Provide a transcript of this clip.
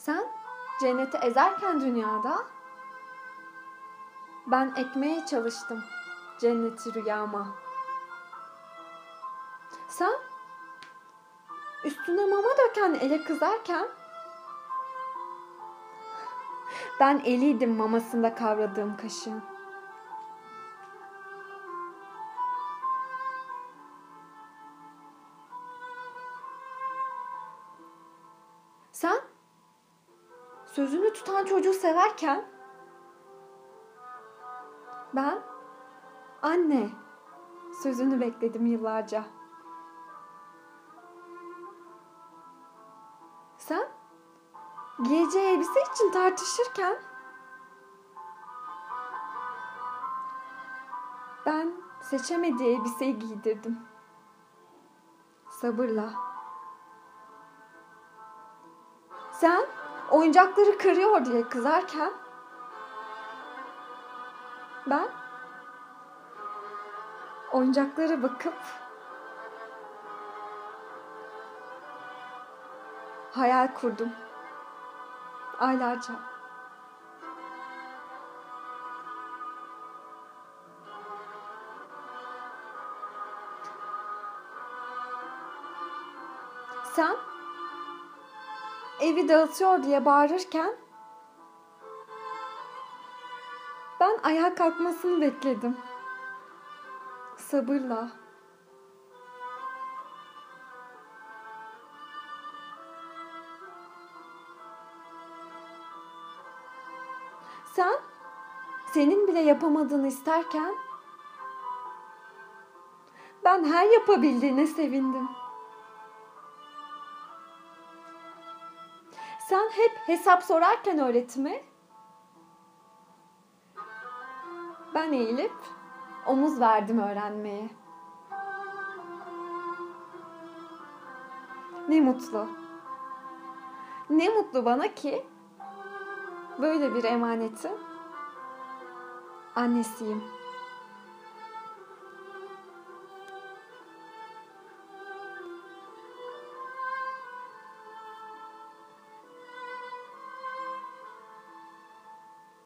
Sen cenneti ezerken dünyada ben ekmeye çalıştım cenneti rüyama. Sen üstüne mama döken ele kızarken ben eliydim mamasında kavradığım kaşığın. Sen sözünü tutan çocuğu severken ben anne sözünü bekledim yıllarca. Sen giyeceği elbise için tartışırken ben seçemediği elbiseyi giydirdim. Sabırla. Sen oyuncakları kırıyor diye kızarken ben oyuncaklara bakıp hayal kurdum. Aylarca. Sen evi dağıtıyor diye bağırırken ben ayağa kalkmasını bekledim. Sabırla. Sen senin bile yapamadığını isterken ben her yapabildiğine sevindim. Sen hep hesap sorarken öğretime ben eğilip omuz verdim öğrenmeye. Ne mutlu. Ne mutlu bana ki böyle bir emanetin annesiyim.